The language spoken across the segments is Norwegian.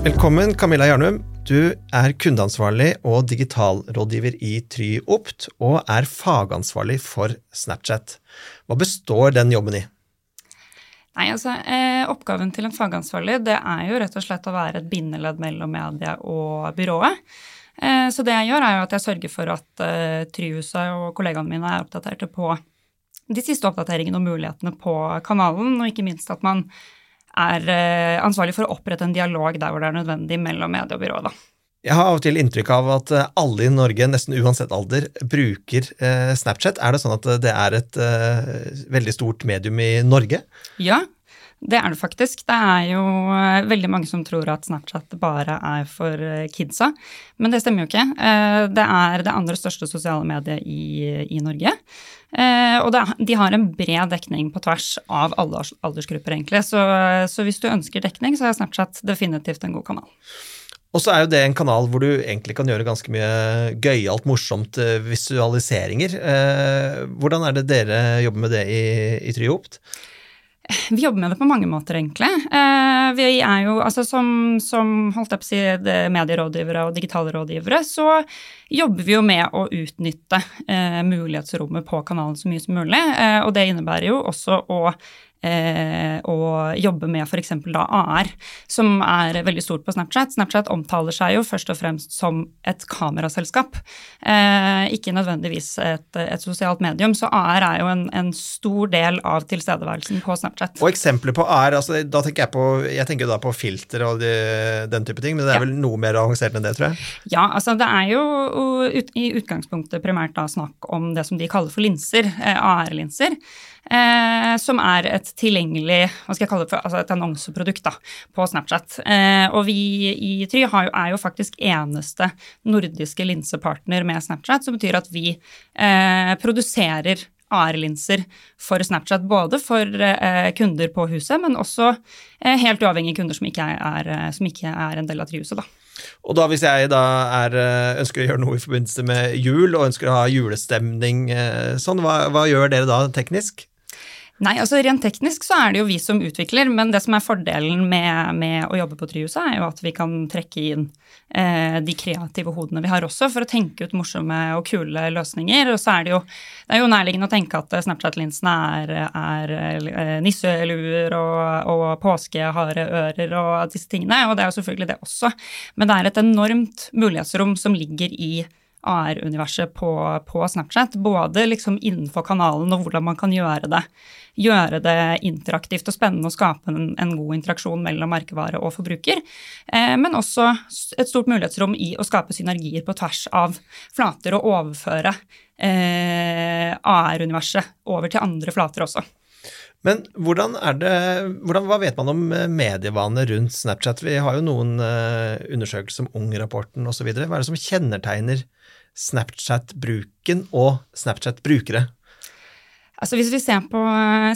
Velkommen, Camilla Jarnum. Du er kundeansvarlig og digitalrådgiver i TryOpt, og er fagansvarlig for Snapchat. Hva består den jobben i? Nei, altså, eh, Oppgaven til en fagansvarlig det er jo rett og slett å være et bindeledd mellom media og byrået. Eh, så det jeg gjør, er jo at jeg sørger for at eh, Tryhuset og kollegaene mine er oppdaterte på de siste oppdateringene og mulighetene på kanalen, og ikke minst at man er eh, ansvarlig for å opprette en dialog der hvor det er nødvendig mellom medie og byrå. Da. Jeg har av og til inntrykk av at eh, alle i Norge, nesten uansett alder, bruker eh, Snapchat. Er det sånn at det er et veldig stort medium i Norge? Ja, det er det faktisk. Det er jo eh, veldig mange som tror at Snapchat bare er for eh, kidsa, men det stemmer jo ikke. Eh, det er det andre største sosiale mediet i, i Norge. Og det, de har en bred dekning på tvers av alle aldersgrupper, egentlig. Så, så hvis du ønsker dekning, så er Snapchat definitivt en god kanal. Og så er jo det en kanal hvor du egentlig kan gjøre ganske mye gøyalt, morsomt visualiseringer. Hvordan er det dere jobber med det i, i Tryopt? Vi jobber med det på mange måter, egentlig. Eh, vi er jo, altså Som, som holdt jeg på å si, medierådgivere og digitale rådgivere, så jobber vi jo med å utnytte eh, mulighetsrommet på kanalen så mye som mulig. Eh, og det innebærer jo også å eh, og jobbe med f.eks. da AR, som er veldig stort på Snapchat. Snapchat omtaler seg jo først og fremst som et kameraselskap, eh, ikke nødvendigvis et, et, sosialt medium. Så AR er jo en, en, stor del av tilstedeværelsen på Snapchat. Og eksempler på AR, altså, da tenker jeg på jeg tenker da på filter og de, den type ting, men det er ja. vel noe mer avansert enn det, tror jeg? Ja, altså det er jo ut, i utgangspunktet primært da snakk om det som de kaller for linser, eh, AR-linser eh, som er et tilgjengelig hva skal jeg kalle det for, altså et annonseprodukt da, på Snapchat. Eh, og vi i Try jo, er jo faktisk eneste nordiske linsepartner med Snapchat, som betyr at vi eh, produserer AR-linser for Snapchat, både for eh, kunder på huset, men også eh, helt uavhengige kunder som ikke er, eh, som ikke er en del av Tryhuset. da. Og da hvis jeg da er, eh, ønsker å gjøre noe i forbindelse med jul, og ønsker å ha julestemning, sånn, hva, hva gjør dere da teknisk? Nei, altså Rent teknisk så er det jo vi som utvikler, men det som er fordelen med, med å jobbe på Tryhuset, er jo at vi kan trekke inn eh, de kreative hodene vi har også, for å tenke ut morsomme og kule løsninger. Og så er det jo, det er jo nærliggende å tenke at Snapchat-linsene er, er, er eh, nisseluer og, og påskehareører og disse tingene, og det er jo selvfølgelig det også. Men det er et enormt mulighetsrom som ligger i AR-universet på, på, Snapchat. Både liksom innenfor kanalen og hvordan man kan gjøre det, gjøre det interaktivt og spennende og skape en, en god interaksjon mellom merkevare og forbruker. Eh, men også et stort mulighetsrom i å skape synergier på tvers av flater og overføre eh, AR-universet over til andre flater også. Men hvordan er det, hvordan, hva vet man om medievanene rundt Snapchat? Vi har jo noen uh, undersøkelser som Ung-rapporten osv. Hva er det som kjennetegner Snapchat-bruken og Snapchat-brukere? Altså Hvis vi ser på,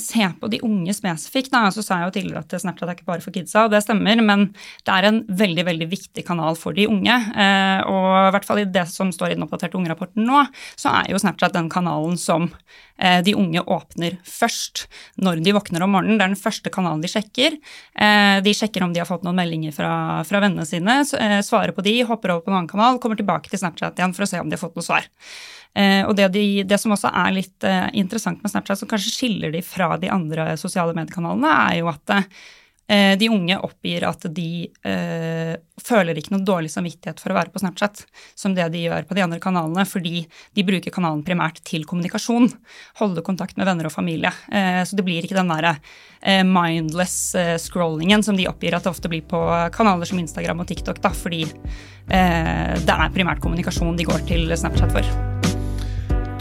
ser på, de unge spesifikt, da, så sa jeg jo tidligere at Snapchat er ikke bare for kidsa, og det stemmer, men det er en veldig veldig viktig kanal for de unge. Eh, og i hvert fall i det som står i den oppdaterte ungerapporten nå, så er jo Snapchat den kanalen som eh, de unge åpner først når de våkner om morgenen. Det er den første kanalen de sjekker. Eh, de sjekker om de har fått noen meldinger fra, fra vennene sine, svarer på de, hopper over på en annen kanal, kommer tilbake til Snapchat igjen for å se om de har fått noe svar. Eh, og det, de, det, som også er litt eh, interessant med Snapchat, som kanskje skiller de fra de andre sosiale mediekanalene, er jo at eh, de unge oppgir at de eh, føler ikke noe dårlig samvittighet for å være på Snapchat som det de gjør på de andre kanalene, fordi de bruker kanalen primært til kommunikasjon. Holde kontakt med venner og familie. Eh, så det blir ikke den derre eh, mindless scrollingen som de oppgir at det ofte blir på kanaler som Instagram og TikTok, da, fordi det er primært kommunikasjon de går til Snapchat for.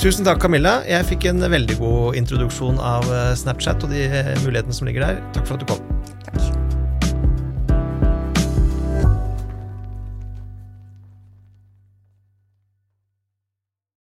Tusen takk, Camilla. Jeg fikk en veldig god introduksjon av eh, Snapchat og de mulighetene som ligger der. Takk for at du kom.